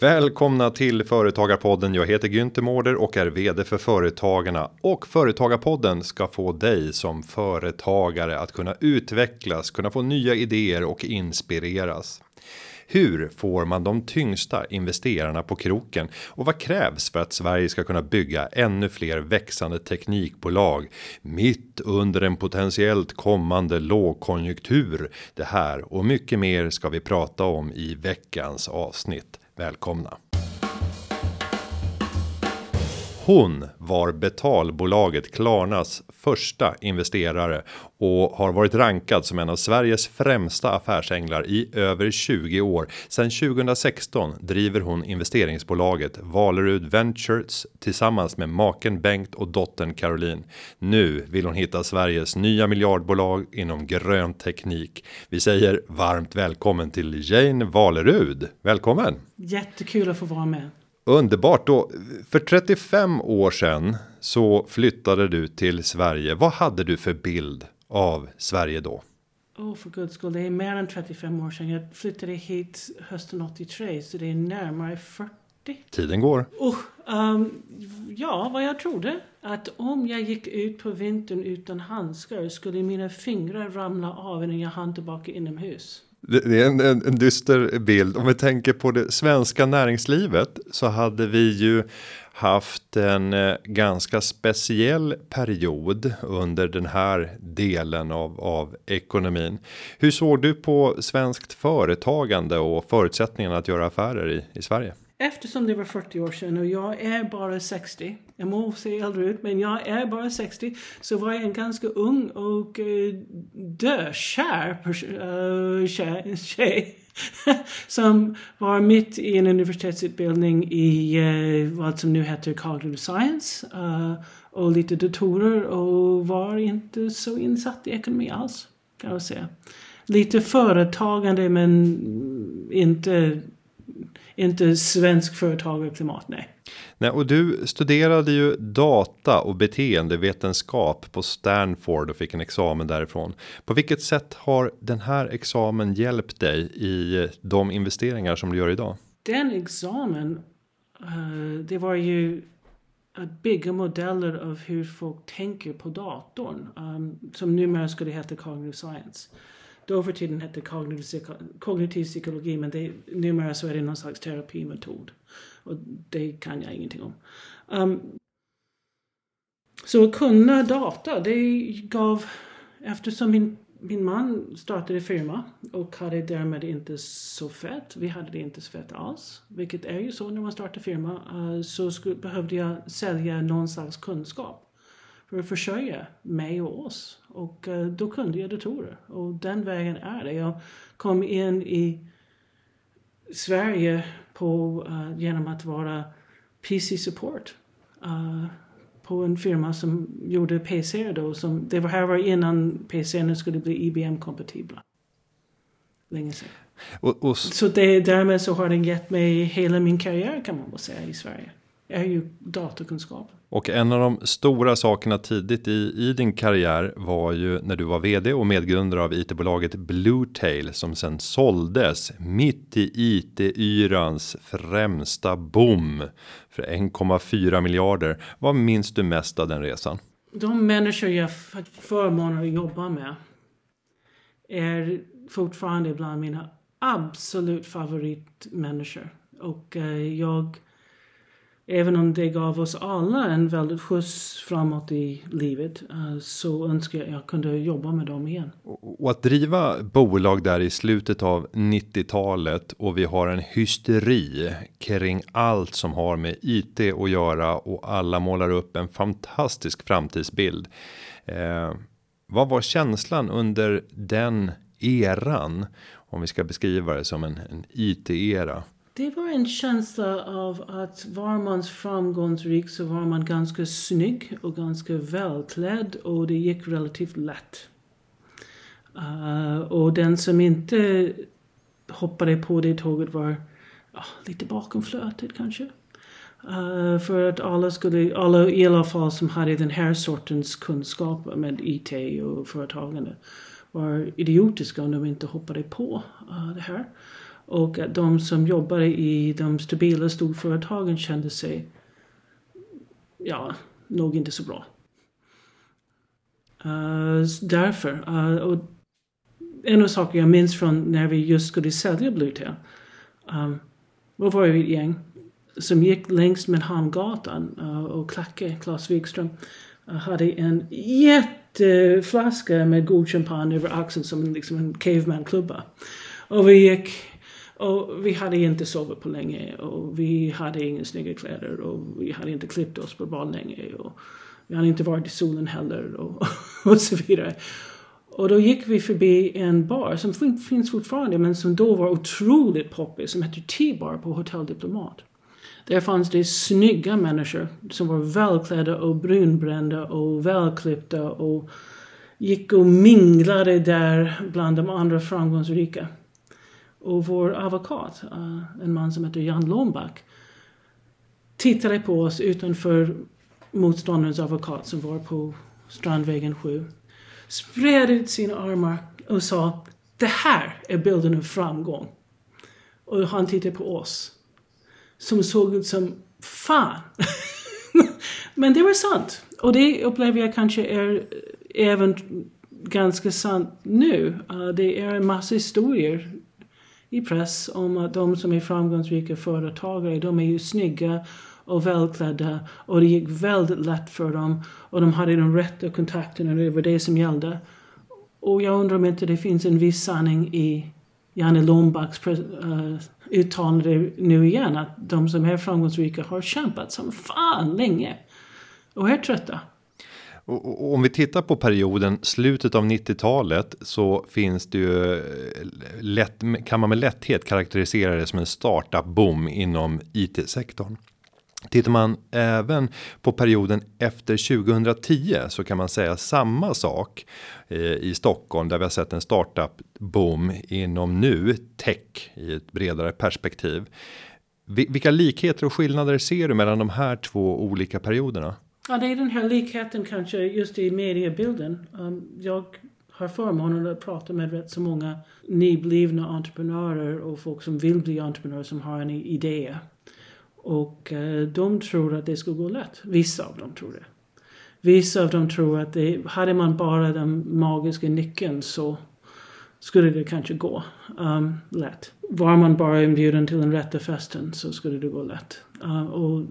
Välkomna till Företagarpodden. Jag heter Günther Mårder och är vd för Företagarna och Företagarpodden ska få dig som företagare att kunna utvecklas, kunna få nya idéer och inspireras. Hur får man de tyngsta investerarna på kroken och vad krävs för att Sverige ska kunna bygga ännu fler växande teknikbolag mitt under en potentiellt kommande lågkonjunktur? Det här och mycket mer ska vi prata om i veckans avsnitt. Välkomna! Hon var betalbolaget Klarnas första investerare och har varit rankad som en av Sveriges främsta affärsänglar i över 20 år. Sedan 2016 driver hon investeringsbolaget Valerud Ventures tillsammans med maken Bengt och dottern Caroline. Nu vill hon hitta Sveriges nya miljardbolag inom grön teknik. Vi säger varmt välkommen till Jane Valerud. Välkommen! Jättekul att få vara med. Underbart då. För 35 år sedan så flyttade du till Sverige. Vad hade du för bild av Sverige då? Oh, för guds skull, det är mer än 35 år sedan. Jag flyttade hit hösten 83, så det är närmare 40. Tiden går. Oh, um, ja, vad jag trodde. Att om jag gick ut på vintern utan handskar skulle mina fingrar ramla av när jag hann tillbaka inomhus. Det är en, en, en dyster bild. Om vi tänker på det svenska näringslivet så hade vi ju haft en eh, ganska speciell period under den här delen av, av ekonomin. Hur såg du på svenskt företagande och förutsättningarna att göra affärer i, i Sverige? Eftersom det var 40 år sedan och jag är bara 60. Jag må se äldre ut men jag är bara 60. Så var jag en ganska ung och eh, dökär uh, tjej, tjej som var mitt i en universitetsutbildning i eh, vad som nu heter cognitive science. Uh, och lite datorer och var inte så insatt i ekonomi alls. Kan jag säga. Lite företagande men inte inte svensk företagarklimat, nej. Nej, och du studerade ju data och beteendevetenskap på Stanford och fick en examen därifrån. På vilket sätt har den här examen hjälpt dig i de investeringar som du gör idag? Den examen, uh, det var ju att bygga modeller av hur folk tänker på datorn. Um, som numera skulle heta cognitive science. Då för tiden hette kognitiv, kognitiv psykologi men det, numera så är det någon slags terapimetod. Och det kan jag ingenting om. Um, så att kunna data, det gav, eftersom min, min man startade firma och hade därmed inte så fett, vi hade det inte så fett alls, vilket är ju så när man startar firma, uh, så skulle, behövde jag sälja någon slags kunskap försörja mig och oss. Och uh, då kunde jag datorer. Och den vägen är det. Jag kom in i Sverige på, uh, genom att vara PC support. Uh, på en firma som gjorde PC då. Som, det var här var innan PC skulle bli IBM-kompatibla. Länge sedan. Och, och... Så det, därmed så har den gett mig hela min karriär kan man väl säga i Sverige. Är ju datakunskap. Och en av de stora sakerna tidigt i, i din karriär var ju när du var vd och medgrundare av it-bolaget Bluetail som sen såldes mitt i it-yrans främsta boom för 1,4 miljarder. Vad minns du mest av den resan? De människor jag förmånen att jobba med är fortfarande bland mina absolut favoritmänniskor. Och uh, jag Även om det gav oss alla en väldigt skjuts framåt i livet eh, så önskar jag att jag kunde jobba med dem igen. Och att driva bolag där i slutet av 90-talet och vi har en hysteri kring allt som har med IT att göra och alla målar upp en fantastisk framtidsbild. Eh, vad var känslan under den eran? Om vi ska beskriva det som en, en IT-era. Det var en känsla av att var man framgångsrik så var man ganska snygg och ganska välklädd och det gick relativt lätt. Uh, och den som inte hoppade på det tåget var uh, lite bakom flötet kanske. Uh, för att alla skulle, alla i alla fall som hade den här sortens kunskap med IT och företagande var idiotiska om de inte hoppade på uh, det här. Och att de som jobbade i de stabila storföretagen kände sig, ja, nog inte så bra. Uh, därför. Uh, och en av sakerna jag minns från när vi just skulle sälja Bluetail. Um, eh, då var vi ett gäng som gick längs med Hamngatan uh, och Klacke, Claes Wikström, uh, hade en jätteflaska med god champagne över axeln som liksom en caveman-klubba. Och vi gick och vi hade inte sovit på länge och vi hade inga snygga kläder och vi hade inte klippt oss på bad länge. Och vi hade inte varit i solen heller och, och så vidare. Och då gick vi förbi en bar som finns fortfarande men som då var otroligt poppig som hette T-bar på Hotell Diplomat. Där fanns det snygga människor som var välklädda och brunbrända och välklippta och gick och minglade där bland de andra framgångsrika. Och vår advokat, eh, en man som heter Jan Lomback, tittade på oss utanför motståndarens advokat som var på Strandvägen 7. Spred ut sina armar och sa Det här är bilden av framgång. Och han tittade på oss. Som såg ut som fan. Men det var sant. Och det upplever jag kanske är även ganska sant nu. Uh, det är en massa historier i press om att de som är framgångsrika företagare, de är ju snygga och välklädda och det gick väldigt lätt för dem och de hade de rätta kontakterna och det var det som gällde. Och jag undrar om inte det finns en viss sanning i Janne Lombacks uh, eh, uttalande nu igen att de som är framgångsrika har kämpat som fan länge och är trötta. Och, om vi tittar på perioden slutet av 90-talet så finns det ju eh, lätt kan man med lätthet karaktärisera det som en startup boom inom IT sektorn. Tittar man även på perioden efter 2010 så kan man säga samma sak eh, i Stockholm där vi har sett en startup boom inom nu tech i ett bredare perspektiv. Vilka likheter och skillnader ser du mellan de här två olika perioderna? Ja, det är den här likheten kanske just i mediebilden. Um, jag har förmånen att prata med rätt så många nyblivna entreprenörer och folk som vill bli entreprenörer som har en idé. Och uh, de tror att det skulle gå lätt. Vissa av dem tror det. Vissa av dem tror att det, hade man bara den magiska nyckeln så skulle det kanske gå um, lätt. Var man bara inbjuden till den rätta festen så skulle det gå lätt. Uh, och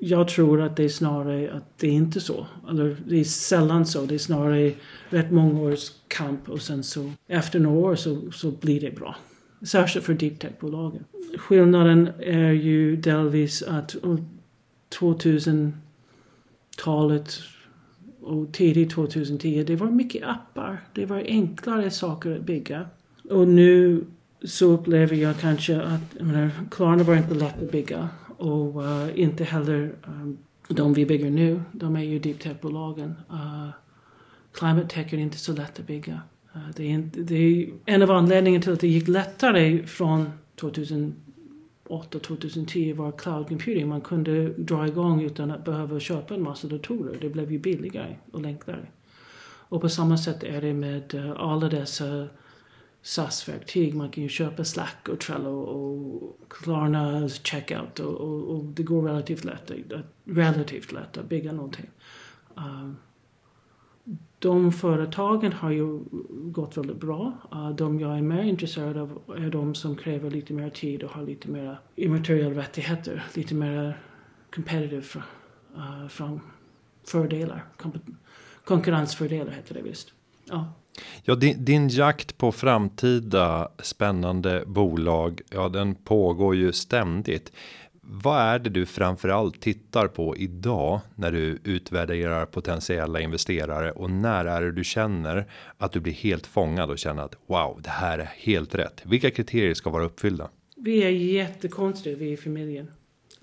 jag tror att det är snarare att det är inte så. Eller det är sällan så. Det är snarare rätt många års kamp och sen så efter några år så, så blir det bra. Särskilt för deep tech-bolagen. Skillnaden är ju delvis att 2000-talet och tidigt 2010 det var mycket appar. Det var enklare saker att bygga. Och nu så upplever jag kanske att, jag menar, Klarna var inte lätt att bygga. Och uh, inte heller um, de vi bygger nu, de är ju deep tech-bolagen. Uh, eh, climate tech är inte så lätt att bygga. Uh, det, är inte, det är en av anledningarna till att det gick lättare från 2008-2010 var cloud computing. Man kunde dra igång utan att behöva köpa en massa datorer. Det blev ju billigare och enklare. Och på samma sätt är det med alla dessa SAS-verktyg. Man kan ju köpa Slack och Trello och Klarna Checkout och, och, och det går relativt lätt, relativt lätt att bygga någonting. Uh, de företagen har ju gått väldigt bra. Uh, de jag är mer intresserad av är de som kräver lite mer tid och har lite mer immateriella rättigheter. Lite mer competitive uh, ah, från fördelar. konkurrensfördelar heter det visst. Ja. Ja, din, din, jakt på framtida spännande bolag, ja, den pågår ju ständigt. Vad är det du framförallt tittar på idag när du utvärderar potentiella investerare och när är det du känner att du blir helt fångad och känner att wow, det här är helt rätt. Vilka kriterier ska vara uppfyllda? Vi är jättekonstiga, vi i familjen.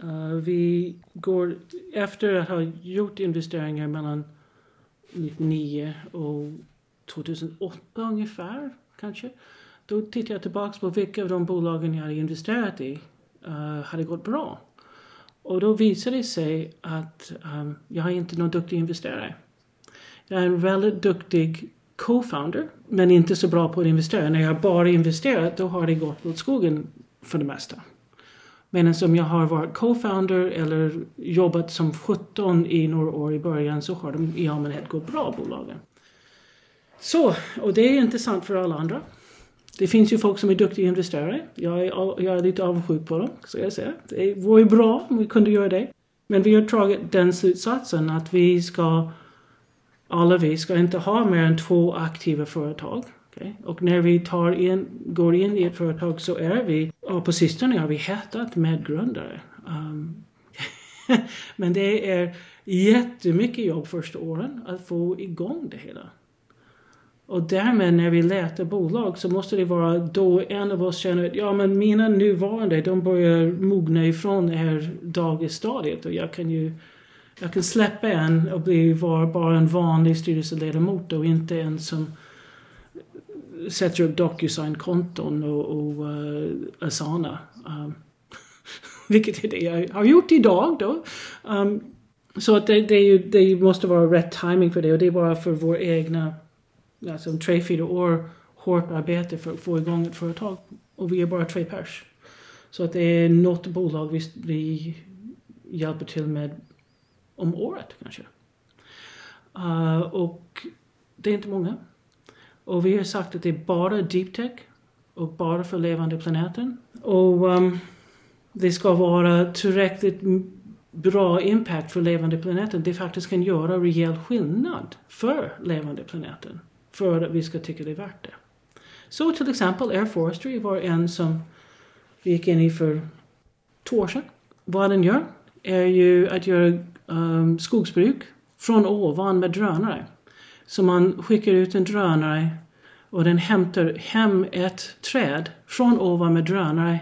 Uh, vi går efter att ha gjort investeringar mellan 99 och 2008 ungefär, kanske. Då tittade jag tillbaka på vilka av de bolagen jag hade investerat i uh, hade gått bra. Och då visade det sig att um, jag är inte någon duktig investerare. Jag är en väldigt duktig co-founder, men inte så bra på att investera. När jag bara investerat, då har det gått åt skogen för det mesta. Medan som jag har varit co-founder eller jobbat som 17 i några år i början så har de i allmänhet gått bra bolagen. Så, och det är intressant för alla andra. Det finns ju folk som är duktiga investerare. Jag är, jag är lite avundsjuk på dem, ska jag säga. Det vore bra om vi kunde göra det. Men vi har tagit den slutsatsen att vi ska, alla vi ska inte ha mer än två aktiva företag. Okay? Och när vi tar in, går in i ett företag så är vi, och på sistone har vi hetat medgrundare. Um, men det är jättemycket jobb första åren att få igång det hela. Och därmed när vi letar bolag så måste det vara då en av oss känner att ja men mina nuvarande de börjar mogna ifrån det här dagisstadiet och jag kan ju jag kan släppa en och bli var bara en vanlig styrelseledamot och inte en som sätter upp DocuSign-konton och, och uh, Asana. Um, vilket är det jag har gjort idag då. Um, så att det, det, ju, det, måste vara rätt timing för det och det är bara för vår egna alltså tre, fyra år hårt arbete för att få igång ett företag. Och vi är bara tre pers. Så att det är något bolag vi, vi hjälper till med om året kanske. Uh, och det är inte många. Och vi har sagt att det är bara deep tech och bara för levande planeten. Och um, det ska vara tillräckligt bra impact för levande planeten. Det faktiskt kan göra rejäl skillnad för levande planeten för att vi ska tycka det är värt det. Så till exempel Air Forestry var en som vi gick in i för två år sedan. Vad den gör är ju att göra um, skogsbruk från ovan med drönare. Så man skickar ut en drönare och den hämtar hem ett träd från ovan med drönare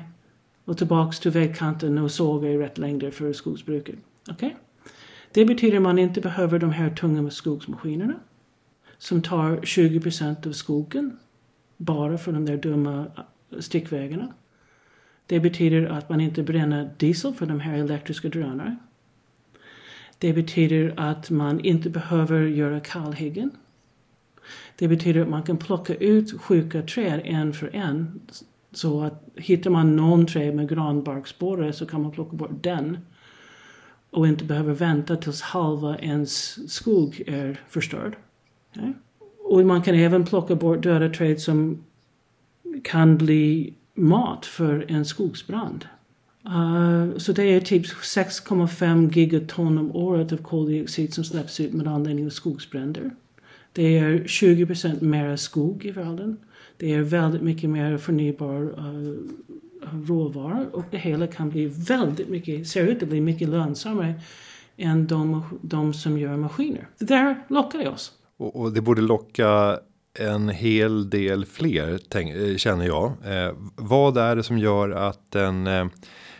och tillbaks till vägkanten och sågar i rätt längder för skogsbruket. Okay? Det betyder att man inte behöver de här tunga skogsmaskinerna som tar 20 procent av skogen bara för de där dumma eh, stickvägarna. Det betyder att man inte bränner diesel för de här elektriska drönarna. Det betyder att man inte behöver göra kalhyggen. Det betyder att man kan plocka ut sjuka träd en för en. Så att hittar man någon träd med granbarkborre så kan man plocka bort den. Och inte behöver vänta tills halva ens skog är förstörd. Okay? Och man kan även plocka bort döda träd som kan bli mat för en skogsbrand. Uh, så det är typ 6,5 gigaton om året av koldioxid som släpps ut med anledning av skogsbränder. Det är 20 procent mer skog i världen. Det är väldigt mycket mer förnybar uh, råvara och det hela kan bli väldigt mycket, ser ut att bli mycket lönsammare än de, de som gör maskiner. Det där lockar oss. Och, och, det borde locka en hel del fler tänk, eh, känner jag. Eh, vad är det som gör att en eh,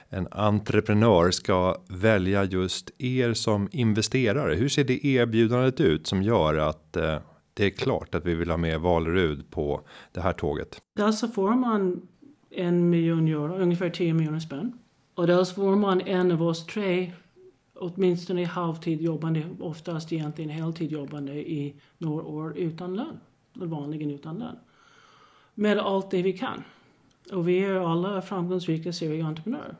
en entreprenör ska välja just er som investerare? Hur ser det erbjudandet ut som gör att eh, det är klart att vi vill ha med Valerud på det här tåget? Dels så får man en miljon euro, ungefär 10 miljoner spänn. Och dels får man en av oss tre åtminstone halvtid jobbande, oftast egentligen heltid jobbande i några år utan lön. Vanligen utan lön. Med allt det vi kan. Och vi är alla framgångsrika serieentreprenörer.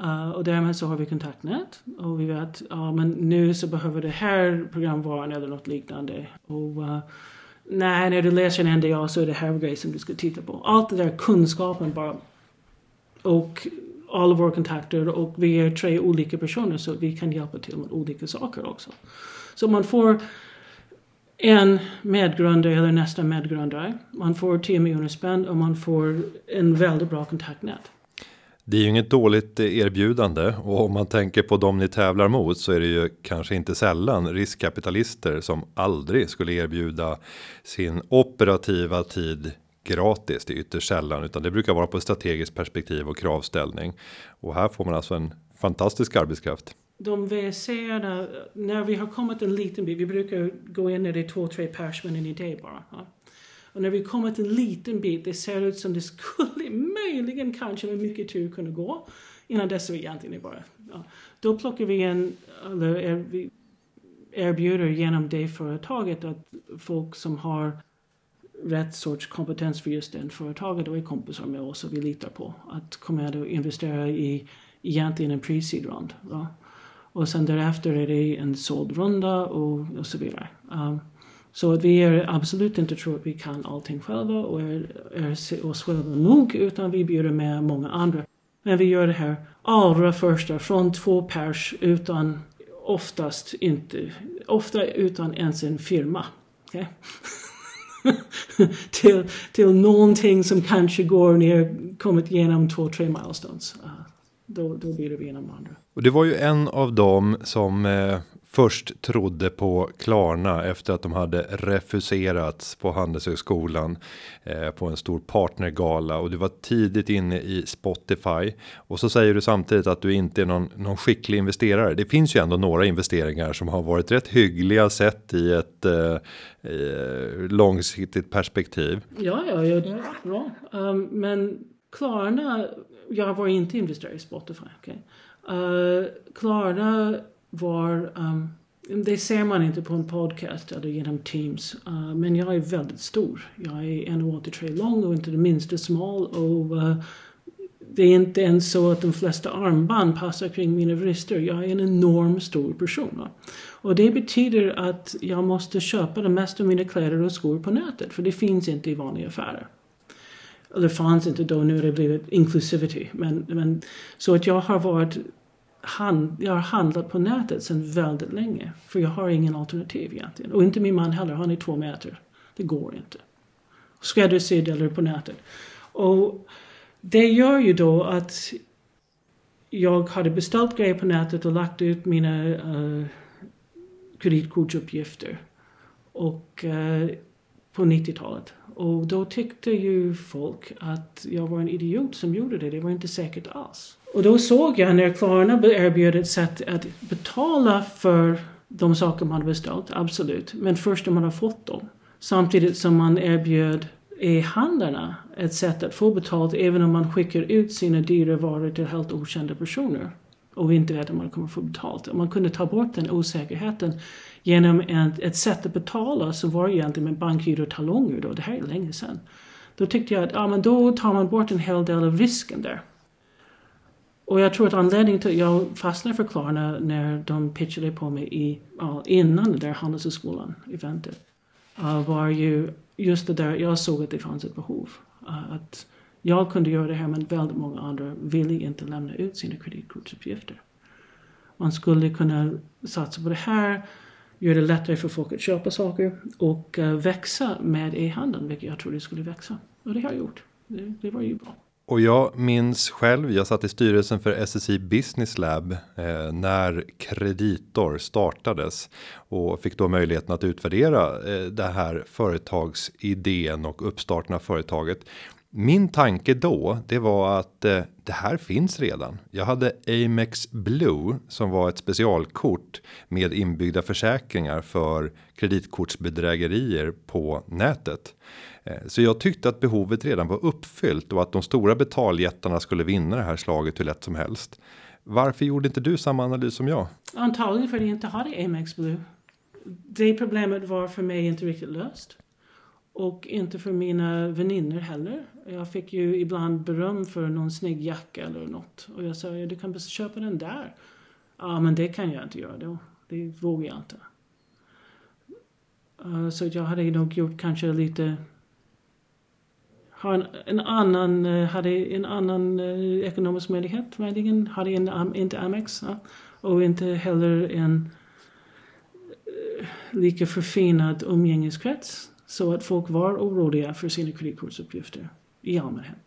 Uh, eh, och därmed så har vi kontaktnät och vi vet att men nu så behöver det här programvaran eller något liknande. Och uh, nej, när du läser en NDA så är det här grejer som du ska titta på. Allt det där kunskapen bara. Och alla våra kontakter och vi är tre olika personer så vi kan hjälpa till med olika saker också. Så man får en medgrundare eller nästa medgrundare. Man får 10 miljoner spänn och man får en väldigt bra kontaktnät. Det är ju inget dåligt erbjudande och om man tänker på dem ni tävlar mot så är det ju kanske inte sällan riskkapitalister som aldrig skulle erbjuda sin operativa tid gratis. Det är ytterst sällan utan det brukar vara på strategiskt perspektiv och kravställning och här får man alltså en fantastisk arbetskraft. De VC när vi har kommit en liten bit. Vi brukar gå in när det är två, tre pers med en idé bara. Ja. Och när vi kommit en liten bit, det ser ut som det skulle möjligen kanske med mycket tur kunna gå. Innan dess är vi egentligen bara, ja. Då plockar vi in, eller vi erbjuder genom det företaget att folk som har rätt sorts kompetens för just den företaget och är kompisar med oss och vi litar på att komma och investera i egentligen en pre-seed Och sen därefter är det en såld runda och, och så vidare. Um, så att vi är absolut inte tror att vi kan allting själva och är, är oss själva nog utan vi bjuder med många andra. Men vi gör det här allra första från två pers utan oftast inte, ofta utan ens en firma. Okay? till, till någonting som kanske går ner, kommit igenom två, tre milestones. Uh, då, då blir det inom andra. Och det var ju en av dem som eh, först trodde på Klarna efter att de hade refuserats på Handelshögskolan eh, på en stor partnergala och du var tidigt inne i Spotify och så säger du samtidigt att du inte är någon, någon skicklig investerare. Det finns ju ändå några investeringar som har varit rätt hyggliga sett i ett eh, eh långsiktigt perspektiv. Ja, ja, ja det är bra. Um, men Klarna, jag var inte investerare i Spotify. Okay? Uh, ehm, Klarna var, um, det ser man inte på en podcast eller genom Teams. Uh, men jag är väldigt stor. Jag är 1,83 lång och inte det minsta smal. Och uh, det är inte ens så att de flesta armband passar kring mina vrister. Jag är en enorm stor person. Och det betyder att jag måste köpa det mesta av mina kläder och skor på nätet. För det finns inte i vanliga affärer. Eller fanns inte då, nu har det blivit inclusivity. Men, men, så att jag har varit hand, jag har handlat på nätet sedan väldigt länge. För jag har ingen alternativ egentligen. Och inte min man heller, han är två meter. Det går inte. Skräddarsydd eller på nätet. Och det gör ju då att jag hade beställt grejer på nätet och lagt ut mina uh, kreditkortsuppgifter. Och uh, på 90-talet. Och då tyckte ju folk att jag var en idiot som gjorde det. Det var inte säkert alls. Och då såg jag när Klarna erbjöd ett sätt att betala för de saker man beställt, absolut. Men först när man har fått dem. Samtidigt som man erbjöd e-handlarna ett sätt att få betalt även om man skickar ut sina dyra varor till helt okända personer och vi inte vet om man kommer få betalt. Om man kunde ta bort den osäkerheten genom ett, ett sätt att betala som var egentligen med bankgiro och talonger då, det här är länge sedan. Då tyckte jag att ja, men då tar man bort en hel del av risken där. Och jag tror att anledningen till att jag fastnade för Klarna när de pitchade på mig i, ja, innan det där Handelshögskolan eventet uh, var ju just det där, jag såg att det fanns ett behov. Uh, att jag kunde göra det här men väldigt många andra ville inte lämna ut sina kreditkortsuppgifter. Man skulle kunna satsa på det här, göra det lättare för folk att köpa saker och eh, växa med e-handeln, vilket jag trodde skulle växa. Och det har jag gjort. Det, det var ju bra. Och jag minns själv, jag satt i styrelsen för SSI Business Lab eh, när Kreditor startades och fick då möjligheten att utvärdera eh, det här företagsidén och uppstarten av företaget. Min tanke då, det var att eh, det här finns redan. Jag hade Amex Blue som var ett specialkort med inbyggda försäkringar för kreditkortsbedrägerier på nätet. Eh, så jag tyckte att behovet redan var uppfyllt och att de stora betaljättarna skulle vinna det här slaget hur lätt som helst. Varför gjorde inte du samma analys som jag? Antagligen för att jag inte hade Amex Blue. Det problemet var för mig inte riktigt löst. Och inte för mina vänner heller. Jag fick ju ibland beröm för någon snygg jacka eller något. Och jag sa, ja, du kan bara köpa den där. Ja, men det kan jag inte göra då. Det vågar jag inte. Uh, så jag hade nog gjort kanske lite har en, en annan, uh, hade en annan uh, ekonomisk möjlighet möjligen. Hade en, um, inte Amex. Och inte heller en lika förfinad umgängeskrets. Så att folk var oroliga för sina kreditkortsuppgifter i allmänhet.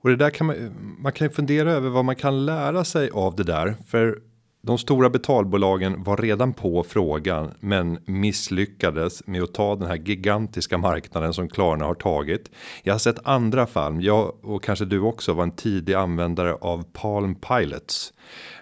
Och det där kan man, man kan ju fundera över vad man kan lära sig av det där. För de stora betalbolagen var redan på frågan men misslyckades med att ta den här gigantiska marknaden som Klarna har tagit. Jag har sett andra fall. Jag och kanske du också var en tidig användare av Palm Pilots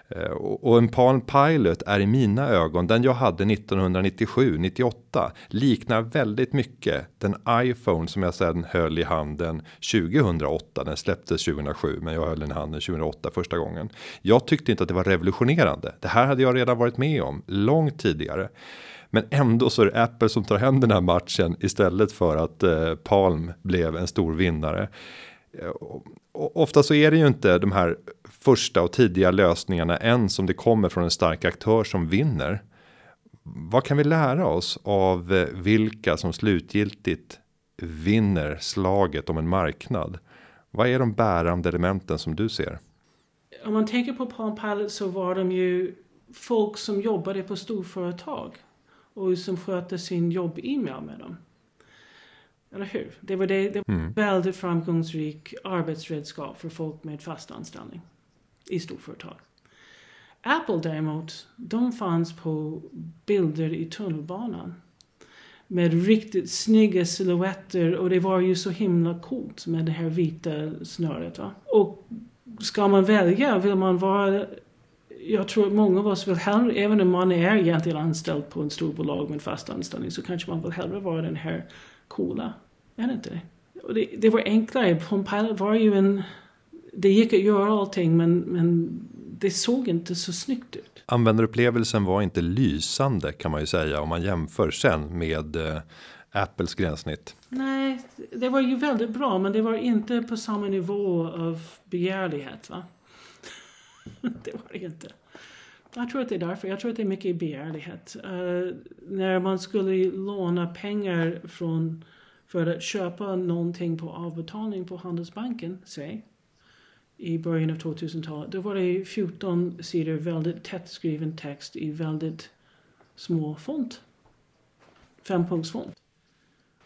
Eh, och en Palm Pilot är i mina ögon den jag hade 1997 98 liknar väldigt mycket den iPhone som jag sedan höll i handen 2008. Den släpptes 2007, men jag höll den i handen 2008 första gången. Jag tyckte inte att det var revolutionerande. Det här hade jag redan varit med om långt tidigare. Men ändå så är det Apple som tar hem den här matchen istället för att eh, Palm blev en stor vinnare. Eh, och ofta så är det ju inte de här första och tidiga lösningarna än som det kommer från en stark aktör som vinner. Vad kan vi lära oss av eh, vilka som slutgiltigt vinner slaget om en marknad? Vad är de bärande elementen som du ser? Om man tänker på Palm Pilot så var de ju folk som jobbade på storföretag och som sköter sin jobb-e-mail med dem. Eller hur? Det var, det, det var mm. väldigt framgångsrik arbetsredskap för folk med fast anställning i storföretag. Apple däremot, de fanns på bilder i tunnelbanan. Med riktigt snygga silhuetter och det var ju så himla coolt med det här vita snöret. Va? Och ska man välja, vill man vara jag tror att många av oss vill hellre, även om man är egentligen anställd på en storbolag med fast anställning, så kanske man vill hellre vara den här coola. Är det inte det? Och det, det var enklare. Pompilot var ju en... Det gick att göra allting men, men det såg inte så snyggt ut. Användarupplevelsen var inte lysande kan man ju säga om man jämför sen med eh, Apples gränssnitt. Nej, det var ju väldigt bra men det var inte på samma nivå av begärlighet va? det var det inte. Jag tror att det är därför. Jag tror att det är mycket begärlighet. Uh, när man skulle låna pengar från för att köpa någonting på avbetalning på Handelsbanken, säg, i början av 2000-talet, då var det 14 sidor väldigt tätt skriven text i väldigt små font. Fempunktsfont.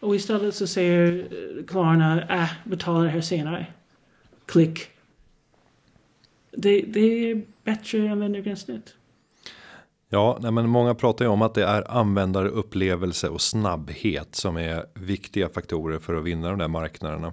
Och istället så säger Klarna, äh, betala det här senare. Klick. Det, det är bättre användargränssnitt. Ja, nej, men många pratar ju om att det är användarupplevelse och snabbhet som är viktiga faktorer för att vinna de där marknaderna.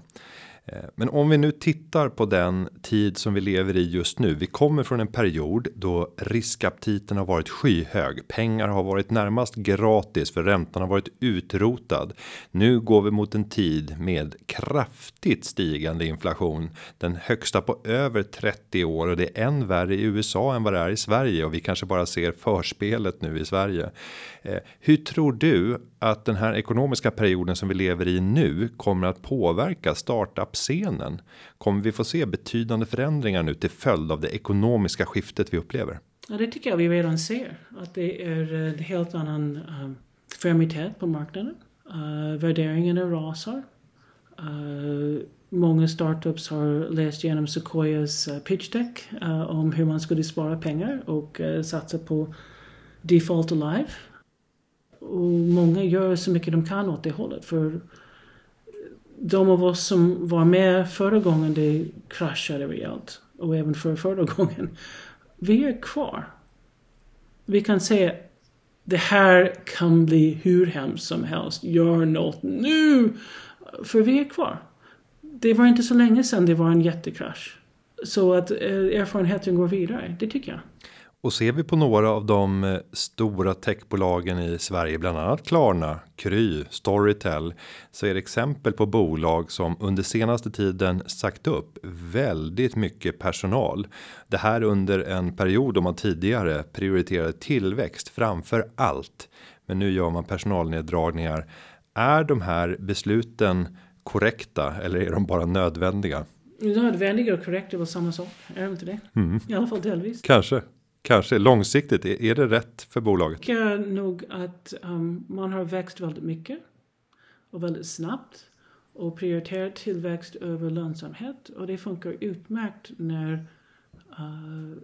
Eh, men om vi nu tittar på den tid som vi lever i just nu. Vi kommer från en period då riskaptiten har varit skyhög. Pengar har varit närmast gratis för räntan har varit utrotad. Nu går vi mot en tid med kraftigt stigande inflation. Den högsta på över 30 år och det är än värre i USA än vad det är i Sverige och vi kanske bara ser förspelet nu i Sverige. Eh, hur tror du att den här ekonomiska perioden som vi lever i nu kommer att påverka scenen Kommer vi få se betydande förändringar nu till följd av det ekonomiska skiftet vi upplever? Ja, det tycker jag vi redan ser. Att det är eh, en helt annan eh, um, fermitet på marknaden. Eh, uh, värderingarna rasar. Uh, många startups har läst igenom Sequoias uh, pitch deck uh, om hur man skulle spara pengar och uh, satsa på default alive och många gör så mycket de kan åt det hållet. För de av oss som var med förra gången det kraschade rejält och även för förra gången. Vi är kvar. Vi kan säga det här kan bli hur hemskt som helst. Gör något nu! För vi är kvar. Det var inte så länge sedan det var en jättekrasch. Så att eh, erfarenheten går vidare, det tycker jag. Och ser vi på några av de eh, stora techbolagen i Sverige, bland annat Klarna, Kry, Storytel, så är det exempel på bolag som under senaste tiden sagt upp väldigt mycket personal. Det här under en period då man tidigare prioriterade tillväxt framför allt. Men nu gör man personalneddragningar. Är de här besluten korrekta eller är de bara nödvändiga? Nödvändiga och korrekta väl samma sak, är det inte det? Mm. I alla fall delvis. Kanske. Kanske långsiktigt, är det rätt för bolaget? Jag tycker nog att um, man har växt väldigt mycket och väldigt snabbt och prioriterat tillväxt över lönsamhet och det funkar utmärkt när uh,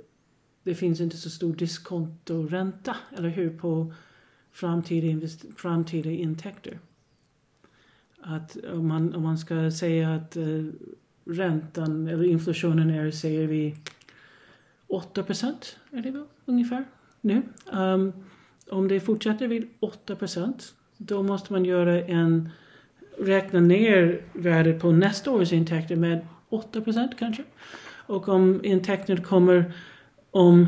det finns inte så stor diskontoränta, eller hur, på framtida, framtida intäkter. Att om man, om man ska säga att uh, räntan eller inflationen är, säger vi 8 procent är det väl ungefär nu. Um, om det fortsätter vid 8 procent då måste man göra en räkna ner värdet på nästa års intäkter med 8 procent kanske. Och om intäkterna kommer om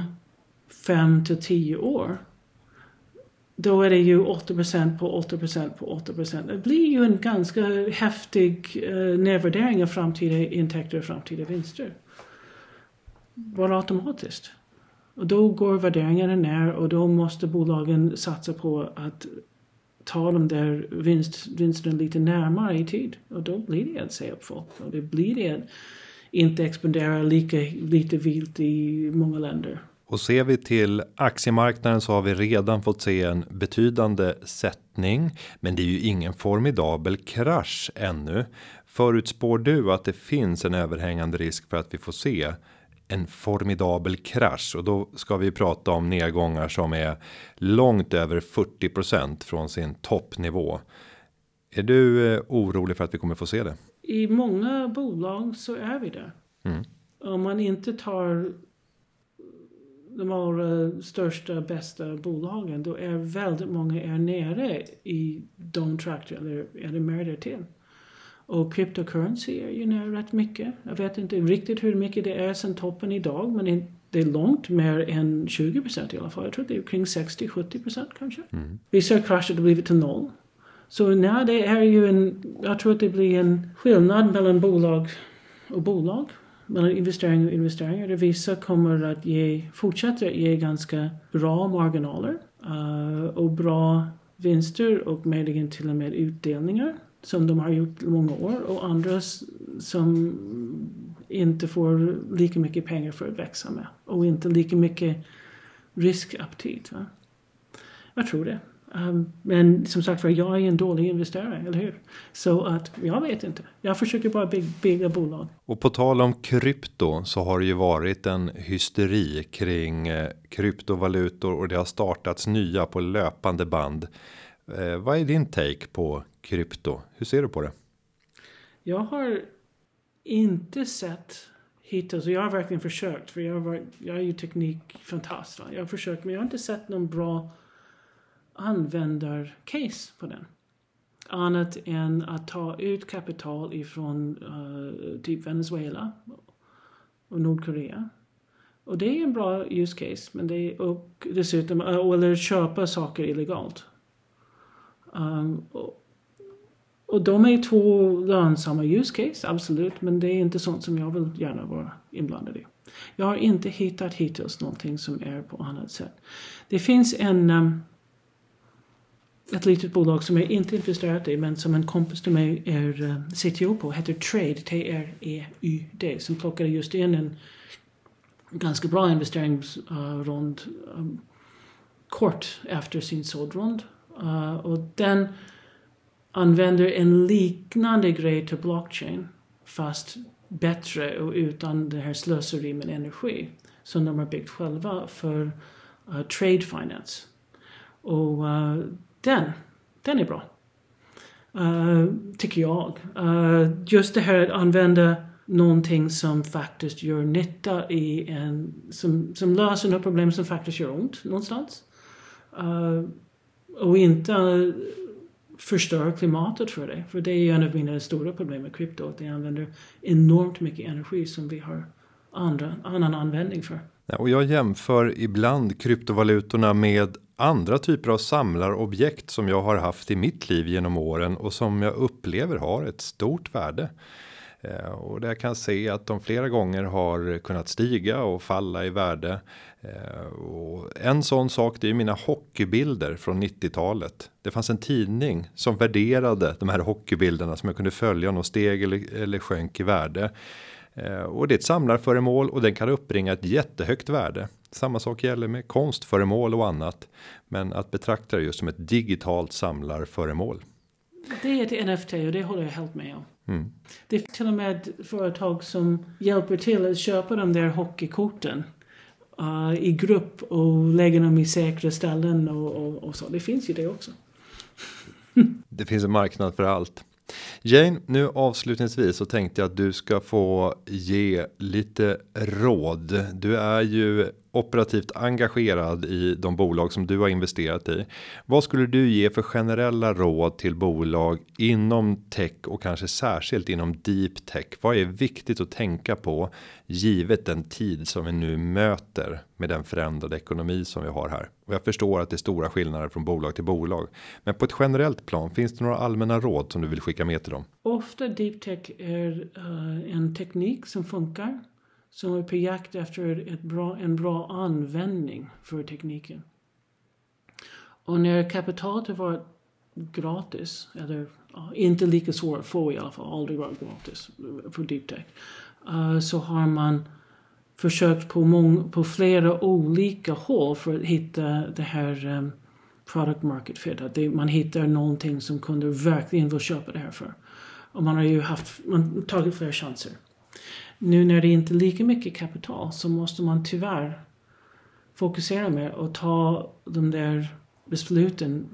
5 till 10 år. Då är det ju 8 procent på 8 procent på 8 procent. Det blir ju en ganska häftig uh, nedvärdering av framtida intäkter och framtida vinster. Bara automatiskt. Och då går värderingarna ner och då måste bolagen satsa på att ta de där vinst, vinsterna lite närmare i tid. Och då blir det att säga upp folk. Och det blir det att inte expandera lika lite vilt i många länder. Och ser vi till aktiemarknaden så har vi redan fått se en betydande sättning. Men det är ju ingen formidabel krasch ännu. Förutspår du att det finns en överhängande risk för att vi får se en formidabel krasch och då ska vi prata om nedgångar som är långt över 40% från sin toppnivå. Är du eh, orolig för att vi kommer få se det? I många bolag så är vi där. Mm. Om man inte tar de allra största, bästa bolagen, då är väldigt många är nere i de trakter eller, eller mer därtill. Och cryptocurrency är ju ner rätt mycket. Jag vet inte riktigt hur mycket det är sen toppen idag, men det är långt mer än 20 procent i alla fall. Jag tror det är kring 60-70 procent kanske. Mm. Vissa har kraschat och blivit till noll. Så nej, det är ju en, jag tror att det blir en skillnad mellan bolag och bolag. Mellan investeringar och investeringar. vissa kommer att ge, fortsätta att ge ganska bra marginaler. Uh, och bra vinster och möjligen till och med utdelningar som de har gjort i många år och andra som inte får lika mycket pengar för att växa med och inte lika mycket riskaptit. Va? Jag tror det. Um, men som sagt för jag är en dålig investerare, eller hur? Så att jag vet inte. Jag försöker bara bygga, bygga bolag. Och på tal om krypto så har det ju varit en hysteri kring eh, kryptovalutor och det har startats nya på löpande band. Eh, vad är din take på krypto? Hur ser du på det? Jag har inte sett hittills, och jag har verkligen försökt, för jag, var, jag är ju teknikfantast. Jag har försökt, men jag har inte sett någon bra användarcase på den. Annat än att ta ut kapital ifrån uh, typ Venezuela och Nordkorea. Och det är en bra use case, men det är och dessutom, uh, eller köpa saker illegalt. Um, och, och de är två lönsamma use case, absolut, men det är inte sånt som jag vill gärna vara inblandad i. Jag har inte hittat hittills någonting som är på annat sätt. Det finns en um, ett litet bolag som jag inte är intresserad i men som en kompis till mig är ehm, uh, CTO på heter Trade, T-R-E-Y-D som plockade just in en ganska bra investeringsrond uh, um, kort efter sin såldrond. Uh, eh, och den använder en liknande grej till blockchain fast bättre och utan det här slöseri med energi som de har byggt själva för uh, trade finance. Och uh, den, den är bra. Uh, tycker jag. Uh, just det här att använda någonting som faktiskt gör nytta i en, som, som löser något problem som faktiskt gör ont någonstans. Uh, och inte förstör klimatet för dig, För det är ju en av mina stora problem med krypto. Att det använder enormt mycket energi som vi har andra, annan användning för. Ja, och jag jämför ibland kryptovalutorna med andra typer av samlarobjekt som jag har haft i mitt liv genom åren och som jag upplever har ett stort värde. Eh, och där jag kan se att de flera gånger har kunnat stiga och falla i värde. Eh, och en sån sak det är mina hockeybilder från 90-talet. Det fanns en tidning som värderade de här hockeybilderna som jag kunde följa om de steg eller, eller sjönk i värde. Eh, och det är ett samlarföremål och den kan uppbringa ett jättehögt värde. Samma sak gäller med konstföremål och annat. Men att betrakta det just som ett digitalt samlarföremål. Det är ett NFT och det håller jag helt med om. Mm. Det är till och med företag som hjälper till att köpa de där hockeykorten uh, i grupp och lägga dem i säkra ställen och, och, och så. Det finns ju det också. det finns en marknad för allt. Jane, nu avslutningsvis så tänkte jag att du ska få ge lite råd. Du är ju operativt engagerad i de bolag som du har investerat i. Vad skulle du ge för generella råd till bolag inom tech och kanske särskilt inom deep tech? Vad är viktigt att tänka på givet den tid som vi nu möter med den förändrade ekonomi som vi har här? Och jag förstår att det är stora skillnader från bolag till bolag, men på ett generellt plan finns det några allmänna råd som du vill skicka med till dem? Ofta deep tech är uh, en teknik som funkar som är på jakt efter ett bra, en bra användning för tekniken. Och när kapitalet har varit gratis, eller inte lika svårt att få i alla fall, aldrig varit gratis för deep tech, uh, eh, så har man försökt på, mång, på flera olika håll för att hitta det här um, product market fit. Att det, man hittar någonting som kunder verkligen vill köpa det här för. Och man har ju haft, man tagit flera chanser. Nu när det inte är lika mycket kapital så måste man tyvärr fokusera mer och ta de där besluten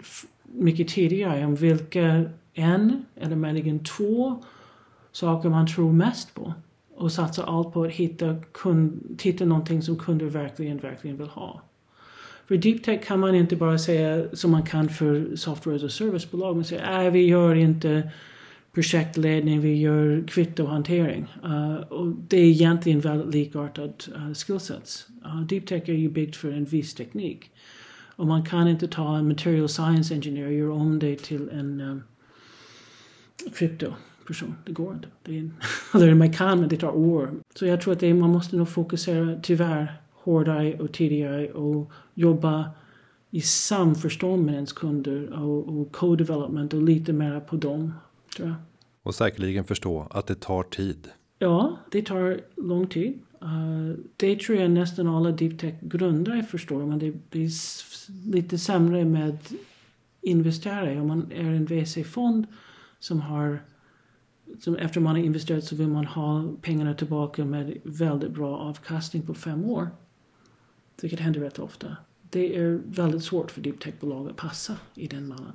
mycket tidigare om vilka en eller möjligen två saker man tror mest på och satsa allt på att hitta, kund, hitta någonting som kunder verkligen, verkligen vill ha. För deep tech kan man inte bara säga som man kan för software as a service-bolag. Man säger att vi gör inte projektledning, vi gör kvittohantering. Uh, och det är egentligen väldigt likartat eh, uh, skillsets. Uh, eh, deep tech är ju byggt för en viss teknik. Och man kan inte ta en material science engineer och göra om det till en um, kryptoperson. Det går inte. Det är, eller alltså, man kan, men det tar år. Så jag tror att det, man måste nog fokusera, tyvärr, hårdare och tidigare och jobba i samförstånd med ens kunder och, och co-development och lite mer på dem tror jag. Och säkerligen förstå att det tar tid. Ja, det tar lång tid. Uh, det tror jag nästan alla deep tech grundare förstår. Men det blir lite sämre med investerare. Om man är en VC-fond som har som efter man har investerat så vill man ha pengarna tillbaka med väldigt bra avkastning på fem år. Vilket händer rätt ofta. Det är väldigt svårt för deep tech-bolag att passa i den mallen.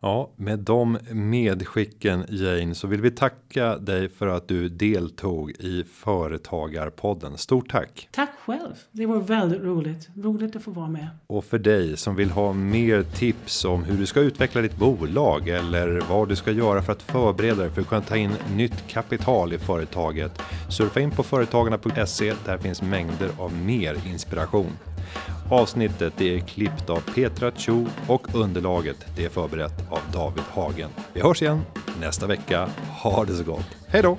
Ja, med de medskicken Jane så vill vi tacka dig för att du deltog i Företagarpodden. Stort tack! Tack själv! Det var väldigt roligt. Roligt att få vara med. Och för dig som vill ha mer tips om hur du ska utveckla ditt bolag eller vad du ska göra för att förbereda dig för att kunna ta in nytt kapital i företaget. Surfa in på företagarna.se. Där finns mängder av mer inspiration. Avsnittet är klippt av Petra Cho och underlaget det är förberett av David Hagen. Vi hörs igen nästa vecka. Ha det så gott. Hej då!